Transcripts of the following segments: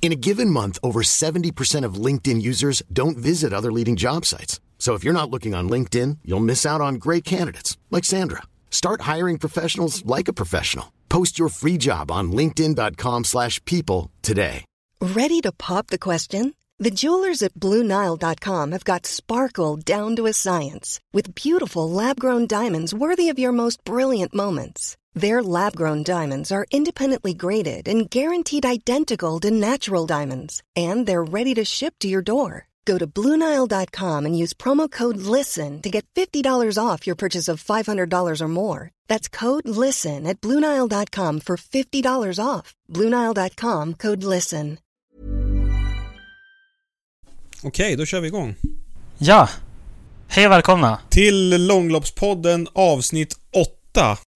In a given month, over 70% of LinkedIn users don't visit other leading job sites. So if you're not looking on LinkedIn, you'll miss out on great candidates like Sandra. Start hiring professionals like a professional. Post your free job on linkedin.com/people today. Ready to pop the question? The jewelers at BlueNile.com have got sparkle down to a science with beautiful lab-grown diamonds worthy of your most brilliant moments. Their lab-grown diamonds are independently graded and guaranteed identical to natural diamonds, and they're ready to ship to your door. Go to BlueNile.com and use promo code LISTEN to get $50 off your purchase of $500 or more. That's code LISTEN at BlueNile.com for $50 off. BlueNile.com code LISTEN. Okej, då kör vi igång. Ja. Hej och välkomna. Till Långloppspodden avsnitt 8.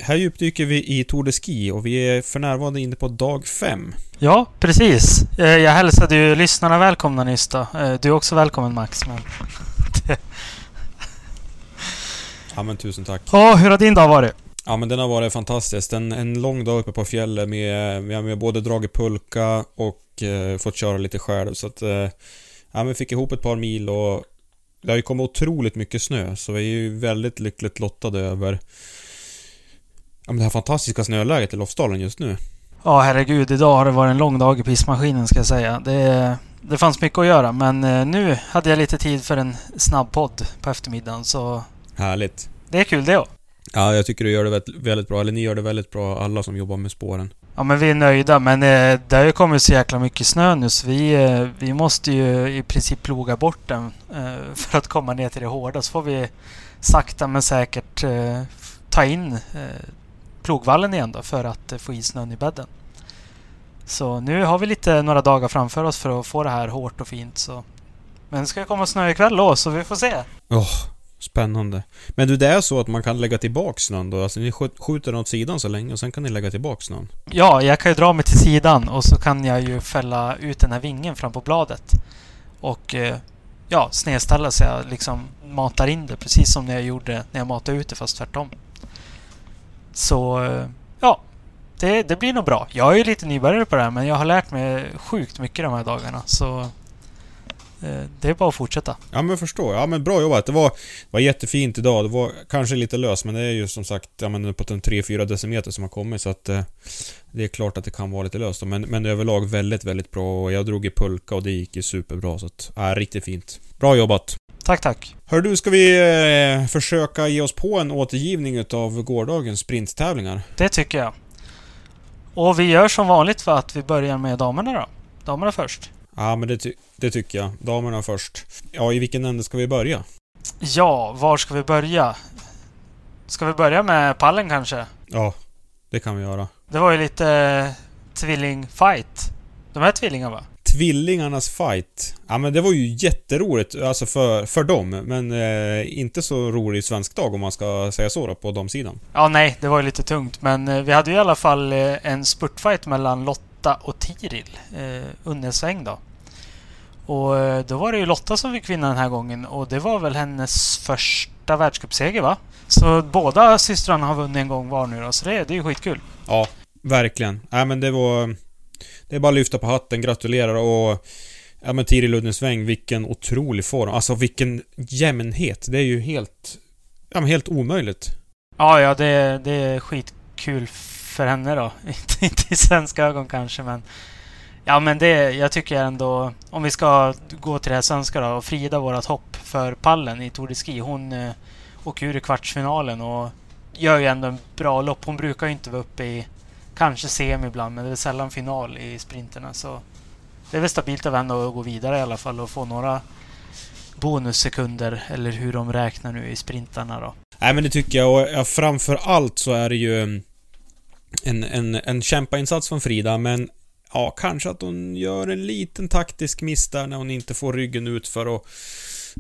Här djupdyker vi i Tour de Ski och vi är för närvarande inne på dag 5. Ja, precis. Eh, Jag hälsade ju lyssnarna välkomna nyss då. Eh, Du är också välkommen Max. Men... Ja men tusen tack. Ja, hur har din dag varit? Ja men den har varit fantastisk. En, en lång dag uppe på fjället med... Vi har både dragit pulka och eh, fått köra lite själv så att... Eh, ja men fick ihop ett par mil och... Det har ju kommit otroligt mycket snö så vi är ju väldigt lyckligt lottade över... Ja men det här fantastiska snöläget i Lofsdalen just nu. Ja, herregud. Idag har det varit en lång dag i pissmaskinen ska jag säga. Det, det fanns mycket att göra men eh, nu hade jag lite tid för en snabb podd på eftermiddagen så Härligt. det är kul det också. Ja, jag tycker du gör det väldigt, väldigt bra. Eller ni gör det väldigt bra, alla som jobbar med spåren. Ja men vi är nöjda men eh, det har ju kommit så jäkla mycket snö nu så vi, eh, vi måste ju i princip ploga bort den eh, för att komma ner till det hårda. Så får vi sakta men säkert eh, ta in eh, plogvallen igen då för att eh, få i snön i bädden. Så nu har vi lite några dagar framför oss för att få det här hårt och fint så. Men det ska komma snö ikväll då så vi får se. Åh, spännande. Men du, det är så att man kan lägga tillbaks snön då? Alltså ni skj- skjuter den åt sidan så länge och sen kan ni lägga tillbaks snön? Ja, jag kan ju dra mig till sidan och så kan jag ju fälla ut den här vingen fram på bladet. Och eh, ja, snedställa så jag liksom matar in det precis som när jag gjorde när jag matade ut det fast tvärtom. Så ja, det, det blir nog bra. Jag är ju lite nybörjare på det här men jag har lärt mig sjukt mycket de här dagarna så eh, det är bara att fortsätta. Ja men jag förstår. Ja men bra jobbat. Det var, var jättefint idag. Det var kanske lite löst men det är ju som sagt ja, men uppåt en 3-4 decimeter som har kommit så att eh, Det är klart att det kan vara lite löst men, men överlag väldigt, väldigt bra och jag drog i pulka och det gick ju superbra så att, ja, riktigt fint. Bra jobbat! Tack, tack. Hör du, ska vi eh, försöka ge oss på en återgivning utav gårdagens sprinttävlingar? Det tycker jag. Och vi gör som vanligt för att vi börjar med damerna då. Damerna först. Ja, men det, ty- det tycker jag. Damerna först. Ja, i vilken ände ska vi börja? Ja, var ska vi börja? Ska vi börja med pallen kanske? Ja, det kan vi göra. Det var ju lite eh, tvillingfight. De här tvillingarna va? Tvillingarnas fight. Ja men det var ju jätteroligt, alltså för, för dem. Men eh, inte så rolig svensk dag om man ska säga så då, på damsidan. Ja, nej, det var ju lite tungt. Men eh, vi hade ju i alla fall eh, en spurtfight mellan Lotta och Tiril. Eh, sväng då. Och eh, då var det ju Lotta som fick vinna den här gången. Och det var väl hennes första världscupseger va? Så båda systrarna har vunnit en gång var nu då. Så det, det är ju skitkul. Ja, verkligen. Ja men det var... Det är bara att lyfta på hatten, gratulerar och... Ja men Tiril Uddensväng, vilken otrolig form. Alltså vilken jämnhet. Det är ju helt... Ja men helt omöjligt. Ja, ja, det, det är skitkul för henne då. Inte, inte i svenska ögon kanske, men... Ja, men det... Jag tycker ändå... Om vi ska gå till det här svenska då. Och Frida, vårat hopp för pallen i Tour de Ski. Hon eh, åker ur i kvartsfinalen och gör ju ändå en bra lopp. Hon brukar ju inte vara uppe i... Kanske semi ibland, men det är sällan final i sprinterna. Så det är väl stabilt av henne att gå vidare i alla fall och få några bonussekunder, eller hur de räknar nu i sprintarna då. Nej men det tycker jag och ja, framför allt så är det ju mm, en, en, en kämpainsats från Frida men ja, kanske att hon gör en liten taktisk miss där när hon inte får ryggen ut för och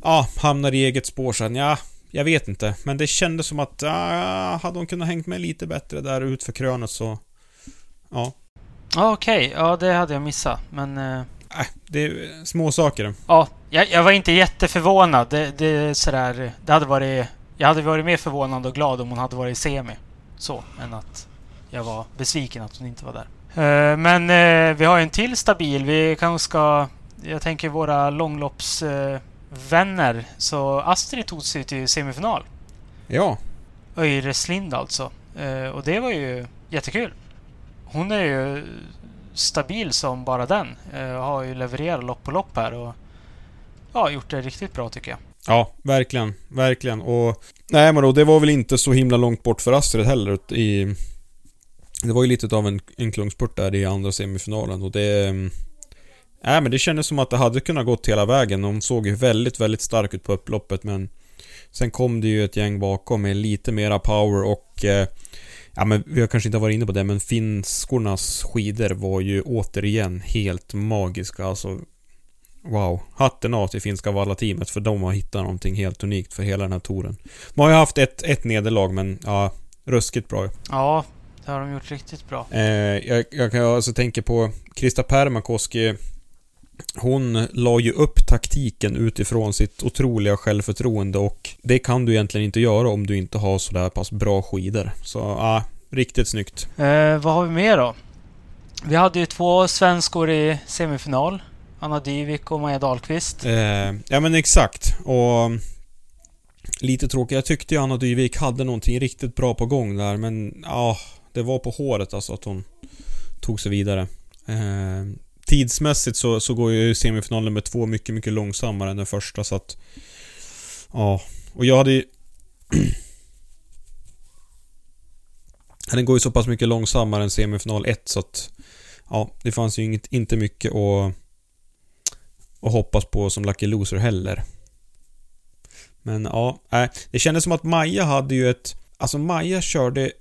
ja, hamnar i eget spår sen. Ja, jag vet inte. Men det kändes som att ja, hade hon kunnat hängt med lite bättre där ut för krönet så... Ja. Okej, okay. ja det hade jag missat. Men... Eh... Äh, det är små saker. Ja, jag, jag, var inte jätteförvånad. Det, det är sådär... Det hade varit... Jag hade varit mer förvånad och glad om hon hade varit i semi. Så, än att jag var besviken att hon inte var där. Uh, men uh, vi har en till stabil. Vi kanske ska... Jag tänker våra långloppsvänner. Uh, så Astrid tog sig till semifinal. Ja. Öjreslind alltså. Uh, och det var ju jättekul. Hon är ju stabil som bara den. Eh, har ju levererat lopp på lopp här och ja, gjort det riktigt bra tycker jag. Ja, verkligen. Verkligen. Och... Nej men då, det var väl inte så himla långt bort för Astrid heller i... Det var ju lite av en, en klungspurt där i andra semifinalen och det... Nej men det kändes som att det hade kunnat gått hela vägen. Hon såg ju väldigt, väldigt stark ut på upploppet men... Sen kom det ju ett gäng bakom med lite mera power och... Eh, ja men vi har kanske inte varit inne på det men finskornas skidor var ju återigen helt magiska. Alltså Wow, hatten av till finska Valla-teamet för de har hittat någonting helt unikt för hela den här touren. De har ju haft ett, ett nederlag men ja, ruskigt bra. Ja, det har de gjort riktigt bra. Eh, jag, jag kan alltså tänka på Krista Permakoski. Hon la ju upp taktiken utifrån sitt otroliga självförtroende och det kan du egentligen inte göra om du inte har sådär pass bra skidor. Så ja, riktigt snyggt. Eh, vad har vi mer då? Vi hade ju två svenskor i semifinal. Anna Dyvik och Maja Dahlqvist. Eh, ja men exakt. Och lite tråkigt. Jag tyckte ju Anna Dyvik hade någonting riktigt bra på gång där men ja, det var på håret alltså att hon tog sig vidare. Eh, tidsmässigt så, så går ju semifinal nummer två mycket, mycket långsammare än den första så att... Ja, och jag hade ju... Den går ju så pass mycket långsammare än semifinal 1 så att... Ja, det fanns ju inget, inte mycket att Att hoppas på som Lucky Loser heller. Men ja, äh, det kändes som att Maja hade ju ett... Alltså Maja körde...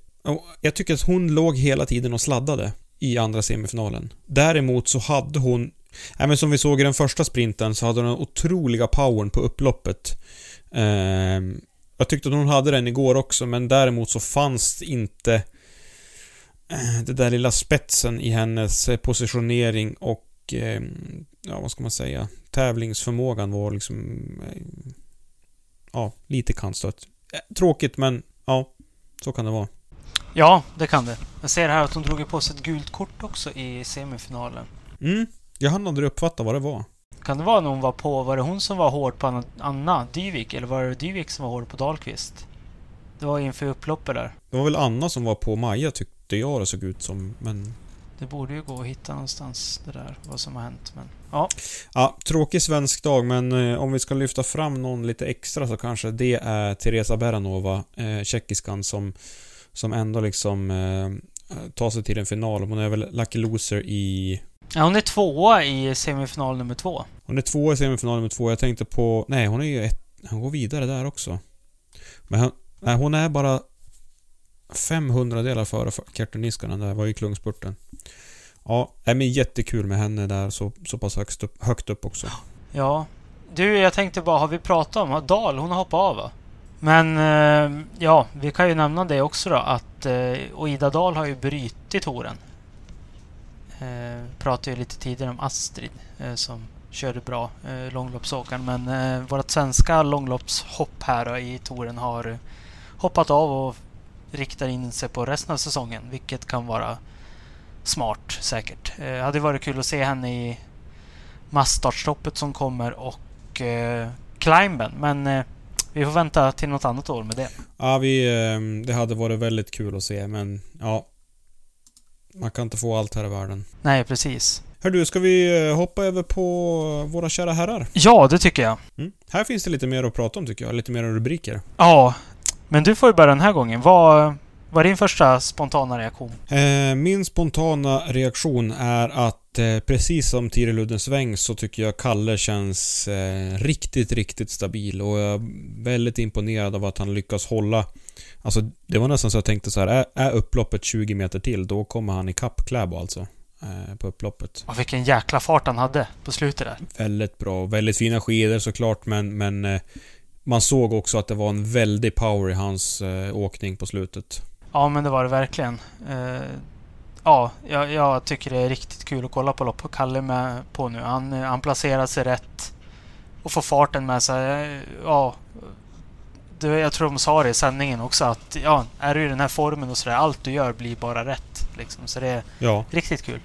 Jag tycker att hon låg hela tiden och sladdade i andra semifinalen. Däremot så hade hon... Även som vi såg i den första sprinten så hade hon den otroliga powern på upploppet. Eh, jag tyckte att hon hade den igår också men däremot så fanns inte eh, det där lilla spetsen i hennes eh, positionering och eh, ja, vad ska man säga, tävlingsförmågan var liksom, eh, ja, lite kantstött. Eh, tråkigt, men ja, så kan det vara. Ja, det kan det. Jag ser här att hon drog på sig ett gult kort också i semifinalen. Mm, jag hann aldrig uppfatta vad det var. Kan det vara när hon var på, var det hon som var hård på Anna Dyvik? Eller var det Dyvik som var hård på Dahlqvist? Det var inför upploppet där. Det var väl Anna som var på Maja tyckte jag det såg ut som, men... Det borde ju gå att hitta någonstans det där, vad som har hänt. Men ja. Ja, tråkig svensk dag men eh, om vi ska lyfta fram någon lite extra så kanske det är Teresa Beranova, eh, tjeckiskan som, som ändå liksom eh, tar sig till en final. Hon är väl lucky loser i... Ja, hon är tvåa i semifinal nummer två. Hon är tvåa i semifinal nummer två. Jag tänkte på... Nej, hon är ju ett... Hon går vidare där också. Men hon, nej, hon är bara 500 delar före Kertin Niskanen där var i klungspurten. Ja, men jättekul med henne där så, så pass högst upp, högt upp också. Ja. Du, jag tänkte bara, har vi pratat om Dahl? Hon har hoppat av va? Men eh, ja, vi kan ju nämna det också då att eh, och Ida Dahl har ju brutit touren. Eh, pratade ju lite tidigare om Astrid som körde bra, eh, långloppsåkaren. Men eh, vårt svenska långloppshopp här då, i touren har hoppat av och riktar in sig på resten av säsongen, vilket kan vara smart säkert. Det eh, hade varit kul att se henne i massstartstoppet som kommer och eh, climben, men vi får vänta till något annat år med det. Ja, vi, eh, det hade varit väldigt kul att se, men ja. Man kan inte få allt här i världen. Nej, precis. Hör du, ska vi eh, hoppa över på våra kära herrar? Ja, det tycker jag. Mm. Här finns det lite mer att prata om tycker jag, lite mer rubriker. Ja, men du får ju börja den här gången. Vad var din första spontana reaktion? Eh, min spontana reaktion är att eh, precis som Tiril Uddensväng så tycker jag Kalle känns eh, riktigt, riktigt stabil och jag är väldigt imponerad av att han lyckas hålla Alltså det var nästan så jag tänkte så här, är, är upploppet 20 meter till då kommer han ikapp Kläbo alltså. på upploppet. Och vilken jäkla fart han hade på slutet där. Väldigt bra. Väldigt fina skidor såklart men, men man såg också att det var en väldig power i hans åkning på slutet. Ja, men det var det verkligen. Eh, ja, jag, jag, tycker det är riktigt kul att kolla på lopp Kalle med på nu. Han, eh, han placerar sig rätt och får farten med sig. Eh, ja, det, jag tror de sa det i sändningen också att ja, är du i den här formen och sådär, allt du gör blir bara rätt. Liksom. Så det är Ja, riktigt kul.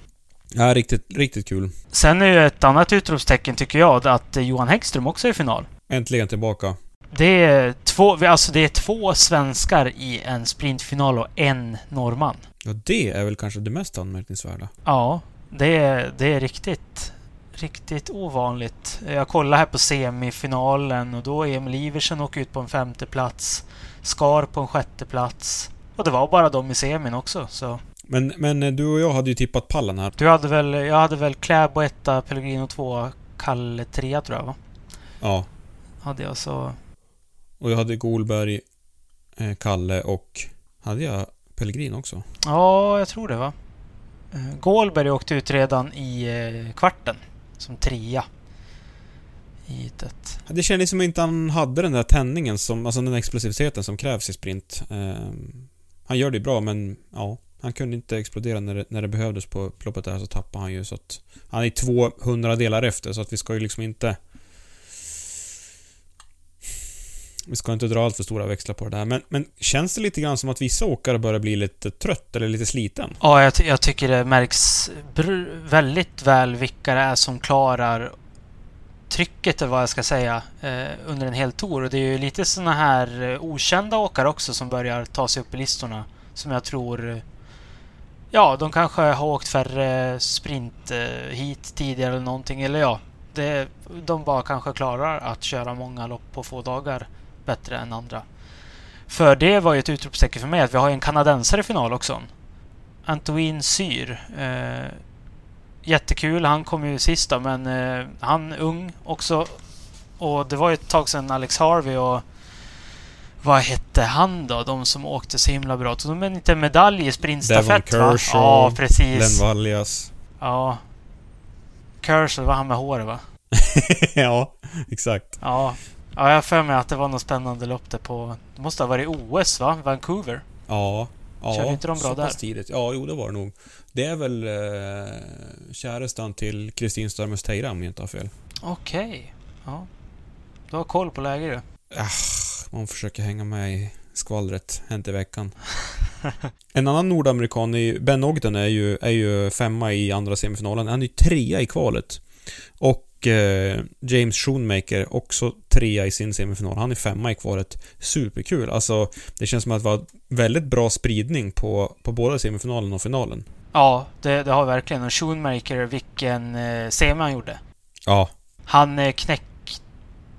ja riktigt, riktigt kul. Sen är ju ett annat utropstecken tycker jag att Johan Häggström också är i final. Äntligen tillbaka. Det är två, alltså det är två svenskar i en sprintfinal och en norrman. Ja, det är väl kanske det mest anmärkningsvärda. Ja, det är, det är riktigt, riktigt ovanligt. Jag kollade här på semifinalen och då Emil Iversen åker ut på en femte plats. Skar på en sjätte plats. Och det var bara de i semin också. Så. Men, men eh, du och jag hade ju tippat pallen här. Du hade väl, jag hade väl Kläbo etta, Pellegrino tvåa, Kalle trea tror jag va? Ja. Hade jag så... Och jag hade Golberg, eh, Kalle och... Hade jag Pellegrin också? Ja, jag tror det va. Eh, Gålberg åkte ut redan i eh, kvarten. Som trea. I heatet. Det kändes som att inte han hade den där tändningen som, alltså den explosiviteten som krävs i sprint. Eh, han gör det bra men ja, han kunde inte explodera när det, när det behövdes på upploppet där så tappade han ju så att... Han är 200 delar efter så att vi ska ju liksom inte... Vi ska inte dra allt för stora växlar på det här men, men känns det lite grann som att vissa åkare börjar bli lite trött eller lite sliten? Ja, jag, ty- jag tycker det märks väldigt väl vilka det är som klarar trycket, eller vad jag ska säga, eh, under en hel tour. Och det är ju lite såna här eh, okända åkare också som börjar ta sig upp i listorna. Som jag tror... Eh, ja, de kanske har åkt färre sprint eh, hit tidigare eller någonting. Eller ja, det, de bara kanske klarar att köra många lopp på få dagar bättre än andra. För det var ju ett utropstecken för mig att vi har en kanadensare i final också. Antoine Syr. Eh, jättekul. Han kom ju sist då, men eh, han är ung också. Och det var ju ett tag sedan Alex Harvey och vad hette han då? De som åkte så himla bra. Tog de inte medalj i sprintstafett Devon va? Kershaw, Ja, precis. Glenn Vallias. Ja. Kershaw var han med håret va? ja, exakt. Ja. Ja, jag har för mig att det var något spännande lopp där på... Det måste ha varit OS va? Vancouver? Ja. Ja, Körde inte de bra så pass där? tidigt. Ja, jo det var det nog. Det är väl eh, kärestan till Kristin Störmes Teira om jag inte har fel. Okej. Ja. Du har koll på läget du. Ah, man försöker hänga med i skvallret. Hänt i veckan. en annan nordamerikan, är Ben Ogden, är ju, är ju femma i andra semifinalen. Han är ju trea i kvalet. Och eh, James Schoonmaker, också trea i sin semifinal. Han är femma i kvalet. Superkul. Alltså, det känns som att det var väldigt bra spridning på, på både semifinalen och finalen. Ja, det, det har verkligen. Och Schoonmaker, vilken eh, semi han gjorde. Ja, Han eh, knäck...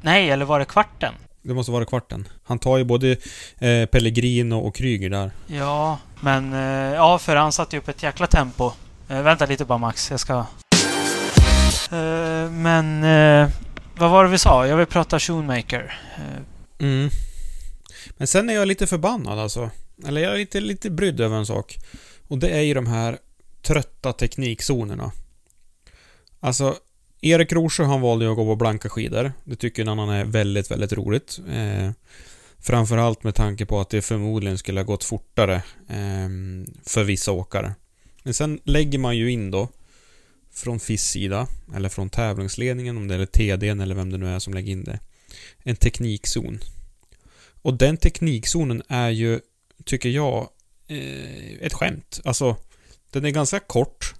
Nej, eller var det kvarten? det måste vara kvarten. Han tar ju både eh, Pellegrino och Kryger där. Ja, men... Eh, ja, för han satte ju upp ett jäkla tempo. Eh, vänta lite bara Max, jag ska... Eh, men... uh, vad var det vi sa? Jag vill prata Schoonmaker. Uh. Eh. Mm. Men sen är jag lite förbannad alltså. Eller jag är lite, lite brydd över en sak. Och det är ju de här trötta teknikzonerna. Alltså, Erik Rosjö han valde ju att gå på blanka skidor. Det tycker en annan är väldigt, väldigt roligt. Eh, framförallt med tanke på att det förmodligen skulle ha gått fortare eh, för vissa åkare. Men sen lägger man ju in då från FIS sida, eller från tävlingsledningen, om det är TDn eller vem det nu är som lägger in det. En teknikzon. Och den teknikzonen är ju, tycker jag, eh, ett skämt. Alltså, den är ganska kort.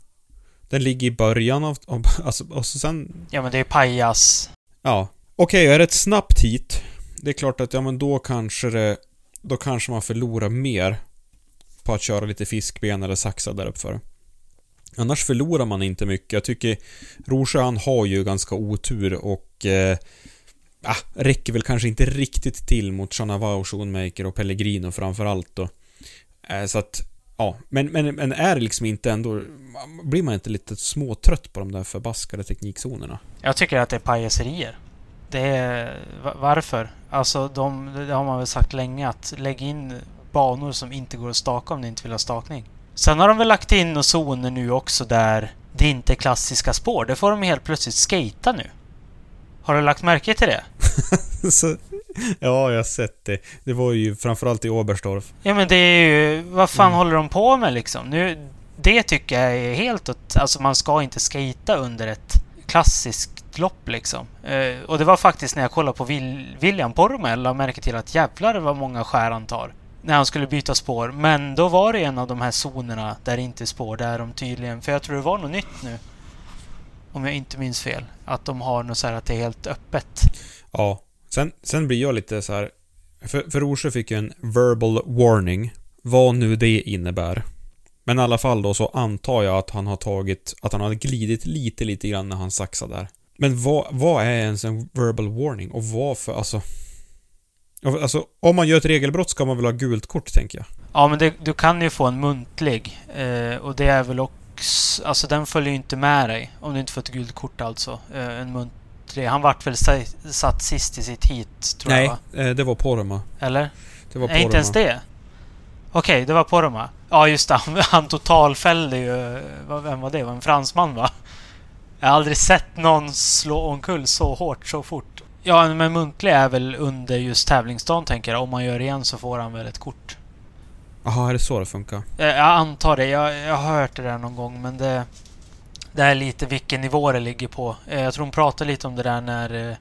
Den ligger i början av... av alltså, och så sen... ja, men det är pajas. Ja. Okej, är det ett snabbt hit? Det är klart att, ja men då kanske det... Då kanske man förlorar mer på att köra lite fiskben eller saxa där uppför. Annars förlorar man inte mycket. Jag tycker Rorsjö han har ju ganska otur och eh, ah, räcker väl kanske inte riktigt till mot Chanavao, Schoonmaker och Pellegrino framförallt då. Eh, så att, ja. Men, men, men är det liksom inte ändå... Blir man inte lite småtrött på de där förbaskade teknikzonerna? Jag tycker att det är pajaserier. Det är... Varför? Alltså, de, det har man väl sagt länge att lägg in banor som inte går att staka om ni inte vill ha stakning. Sen har de väl lagt in zoner nu också där det inte är klassiska spår. Det får de helt plötsligt skata nu. Har du lagt märke till det? Så, ja, jag har sett det. Det var ju framförallt i Oberstdorf. Ja men det är ju... Vad fan Mm. håller de på med liksom? Nu, det tycker jag är helt åt... Alltså man ska inte skata under ett klassiskt lopp liksom. Eh, och det var faktiskt när jag kollade på Will, William Poromäe la märke till att jävlar vad många skär han tar. När han skulle byta spår. Men då var det en av de här zonerna där det inte är spår. Där de tydligen... För jag tror det var något nytt nu. Om jag inte minns fel. Att de har något så här att det är helt öppet. Ja. Sen, sen blir jag lite så här. För, för Orsa fick ju en verbal warning. Vad nu det innebär. Men i alla fall då så antar jag att han har tagit, att han har glidit lite, lite grann när han saxade där. Men vad, vad är ens en verbal warning? Och vad för, alltså... Alltså, om man gör ett regelbrott ska man väl ha gult kort, tänker jag. Ja, men det, du kan ju få en muntlig. Eh, och det är väl också... Alltså den följer ju inte med dig. Om du inte får ett gult kort alltså. Eh, en muntlig. Han vart väl sa- satt sist i sitt hit, tror jag va? eh, det var Porma. Eller? Det var Nej, inte ens det? Okej, det var Poromaa. Ja, just det. Han, han totalfällde ju... vad- Vem var det? Var en fransman va? Jag har aldrig sett någon slå omkull så hårt så fort. Ja, men muntlig är väl under just tävlingsdagen tänker jag. Om man gör igen så får han väl ett kort. Jaha, är det så det funkar? Eh, Jag antar det. Jag, jag har hört det där någon gång men det... Det är lite vilken nivå det ligger på. Eh, Jag tror hon pratade lite om det där när, eh,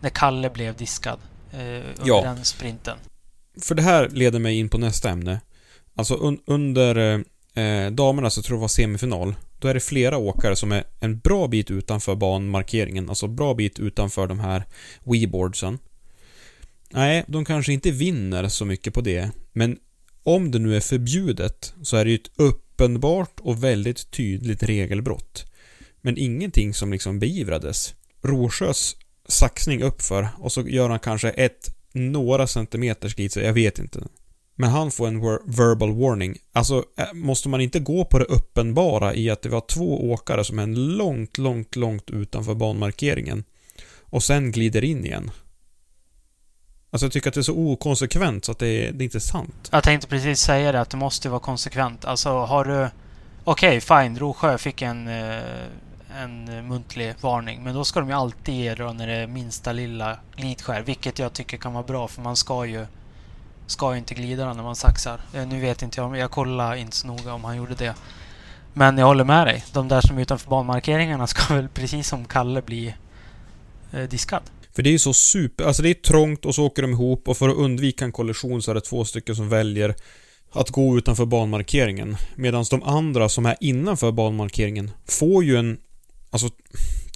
när Kalle blev diskad. Under Ja. den sprinten. För det här leder mig in på nästa ämne. Alltså un, under eh, damerna så tror jag det var semifinal. Då är det flera åkare som är en bra bit utanför banmarkeringen. Alltså bra bit utanför de här weboardsen. Nej, de kanske inte vinner så mycket på det. Men om det nu är förbjudet så är det ju ett uppenbart och väldigt tydligt regelbrott. Men ingenting som liksom beivrades. Rorsjös saxning uppför och så gör han kanske ett några centimeter skit, så jag vet inte. Men han får en verbal warning. Alltså, eh, måste man inte gå på det uppenbara i att det var två åkare som är långt, långt, långt utanför banmarkeringen och sen glider in igen? Alltså jag tycker att det är så okonsekvent så att det är, det är inte sant. Jag tänkte precis säga det att det måste vara konsekvent. Alltså har du... Okej, fine. Rosjö fick en, eh, en muntlig varning. Men då ska de ju alltid ge då när det är minsta lilla glidskär. Vilket jag tycker kan vara bra för man ska ju... Ska ju inte glida när man saxar. Eh, nu vet inte jag, men jag kollar inte så noga om han gjorde det. Men jag håller med dig. De där som är utanför banmarkeringarna ska väl precis som Kalle bli eh, diskad. För det är ju så super... Alltså det är trångt och så åker de ihop och för att undvika en kollision så är det två stycken som väljer att gå utanför banmarkeringen. Medan de andra som är innanför banmarkeringen får ju en... Alltså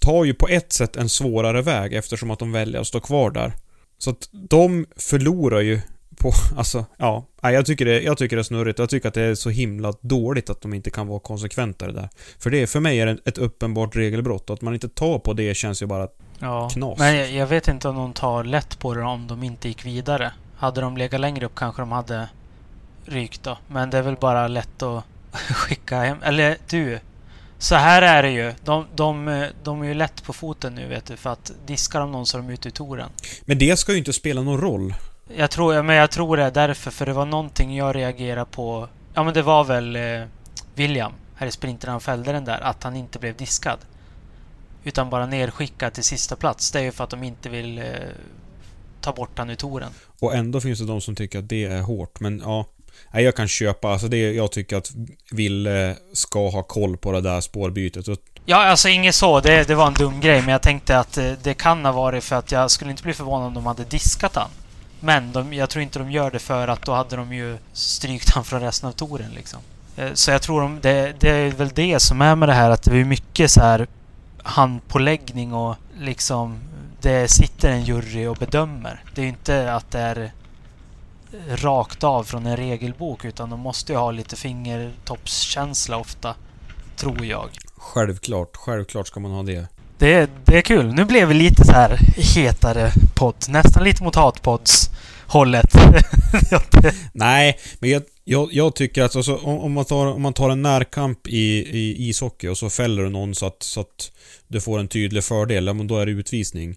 tar ju på ett sätt en svårare väg eftersom att de väljer att stå kvar där. Så att de förlorar ju på... Alltså, ja. Jag tycker, det, jag tycker det är snurrigt. Jag tycker att det är så himla dåligt att de inte kan vara konsekventare där. För det, för mig är det ett uppenbart regelbrott. Att man inte tar på det känns ju bara Ja, Knas. men jag, jag vet inte om de tar lätt på det om de inte gick vidare. Hade de legat längre upp kanske de hade rykt då. Men det är väl bara lätt att skicka hem. Eller du, så här är det ju. De, de, de är ju lätt på foten nu vet du. För att diskar de någon så är de ute i touren. Men det ska ju inte spela någon roll. Jag tror, men jag tror det är därför. För det var någonting jag reagerade på. Ja men det var väl eh, William här i sprinten han fällde den där. Att han inte blev diskad. Utan bara nerskickad till sista plats. Det är ju för att de inte vill eh, ta bort han ur touren. Och ändå finns det de som tycker att det är hårt. Men ja, nej, jag kan köpa. Alltså det, jag tycker att Ville ska ha koll på det där spårbytet. Ja, alltså inget så. Det, det var en dum grej. Men jag tänkte att eh, det kan ha varit för att jag skulle inte bli förvånad om de hade diskat han. Men de, jag tror inte de gör det för att då hade de ju strykt han från resten av touren liksom. Eh, så jag tror de, det, det är väl det som är med det här att det är mycket så här handpåläggning och liksom det sitter en jury och bedömer. Det är ju inte att det är rakt av från en regelbok utan de måste ju ha lite fingertoppskänsla ofta. Tror jag. självklart, självklart ska man ha det. Det är, det är kul. Nu blev vi lite så här hetare podd. Nästan lite mot hatpods hållet. Nej, men jag, jag, jag tycker att alltså, om, om, man tar, om man tar en närkamp i, i ishockey och så fäller du någon så att, så att du får en tydlig fördel, ja, men då är det utvisning.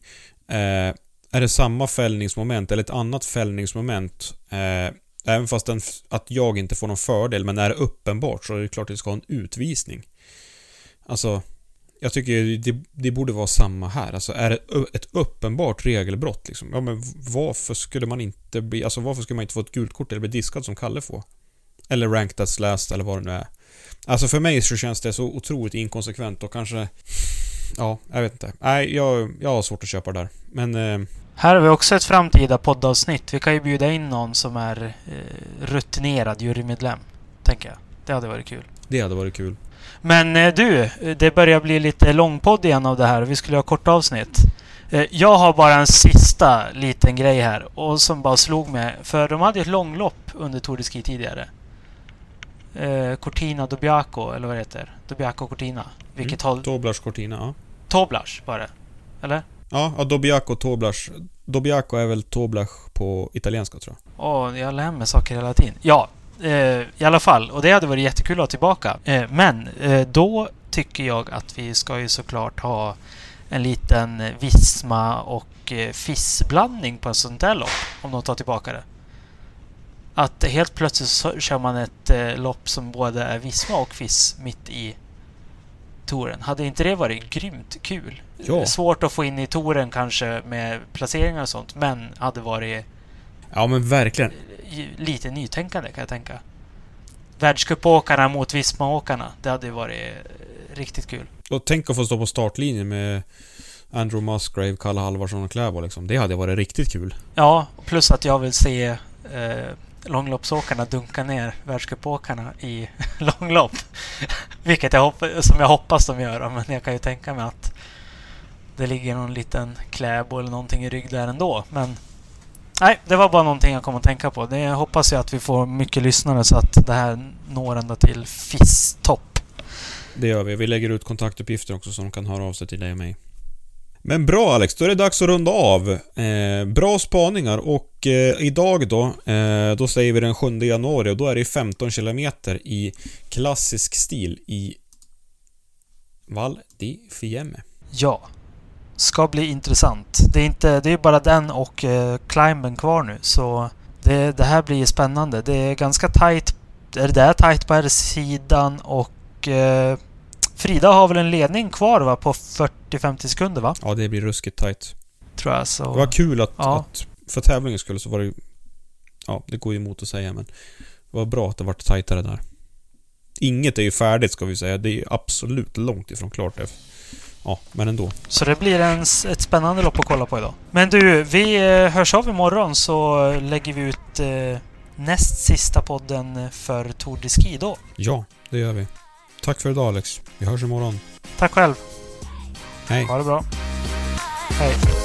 Eh, är det samma fällningsmoment eller ett annat fällningsmoment eh, Även fast den, att jag inte får någon fördel, men är det uppenbart så är det klart att vi ska ha en utvisning. Alltså, jag tycker det, det borde vara samma här. Alltså är det ett uppenbart regelbrott liksom, ja men varför skulle man inte bli, alltså varför skulle man inte få ett gult kort eller bli diskad som Kalle får? Eller ranked as last eller vad det nu är. Alltså för mig så känns det så otroligt inkonsekvent och kanske... Ja, jag vet inte. Nej, jag, jag har svårt att köpa det där. Men... Eh, här har vi också ett framtida poddavsnitt. Vi kan ju bjuda in någon som är eh, rutinerad jurymedlem. Tänker jag. Det hade varit kul. Det hade varit kul. Men eh, du, det börjar bli lite långpodd igen av det här. Vi skulle ha korta avsnitt. Eh, jag har bara en sista liten grej här och som bara slog mig. För de hade ett långlopp under Tour de Ski tidigare. Eh, Cortina Dobiaco, eller vad det heter. Dobiaco Cortina. Vilket mm. håll... Toblars Cortina, ja. Toblars var det. Eller? Ja, ja Dobiaco Toblars. Dobiaco är väl Toblach på italienska tror jag. Åh, oh, jag lär mig saker hela tiden. Ja, i alla fall. Och det hade varit jättekul att ha tillbaka. Eh, men eh, då tycker jag att vi ska ju såklart ha en liten Visma och eh, FIS-blandning på en sånt där lopp. Om de tar tillbaka det. Att helt plötsligt så kör man ett eh, lopp som både är Visma och FIS mitt i touren. Hade inte det varit grymt kul? Ja. Svårt att få in i touren kanske med placeringar och sånt, men hade varit... Ja men verkligen. Lite nytänkande kan jag tänka. Världscupåkarna mot Vismaåkarna. Det hade varit eh, riktigt kul. Och tänk att få stå på startlinjen med Andrew Musgrave, Kalle Halvarsson och Kläbo liksom. Det hade varit riktigt kul. Ja, plus att jag vill se eh, långloppsåkarna dunka ner världscupåkarna i långlopp. Vilket jag hoppas, som jag hoppas de gör, men jag kan ju tänka mig att det ligger någon liten Kläbo eller någonting i rygg där ändå. Men nej, det var bara någonting jag kom att tänka på. Det hoppas jag att vi får mycket lyssnare så att det här når ända till FIS-topp. Det gör vi. Vi lägger ut kontaktuppgifter också så de kan höra av sig till dig och mig. Men bra Alex, då är det dags att runda av. Eh, bra spaningar och eh, idag då, eh, då säger vi den 7 januari och då är det 15 km i klassisk stil i Val di Fiemme. Ja, ska bli intressant. Det är, inte, det är bara den och eh, climben kvar nu så det, det här blir spännande. Det är ganska tight. Det är tight på här sidan och eh, Frida har väl en ledning kvar va? På 40-50 sekunder va? Ja, det blir ruskigt tight. Tror jag så. Det var kul att, ja. att för tävlingens skull så var det Ja, det går ju emot att säga men det var bra att det vart tajtare där. Inget är ju färdigt ska vi säga. Det är ju absolut långt ifrån klart. Ja, men ändå. Så det blir en, ett spännande lopp att kolla på idag. Men du, vi eh, hörs av imorgon så lägger vi ut eh, näst sista podden för Tour de Ski då. Ja, det gör vi. Tack för idag Alex. Vi hörs imorgon. Tack själv. Hej. Ha det bra. Hej.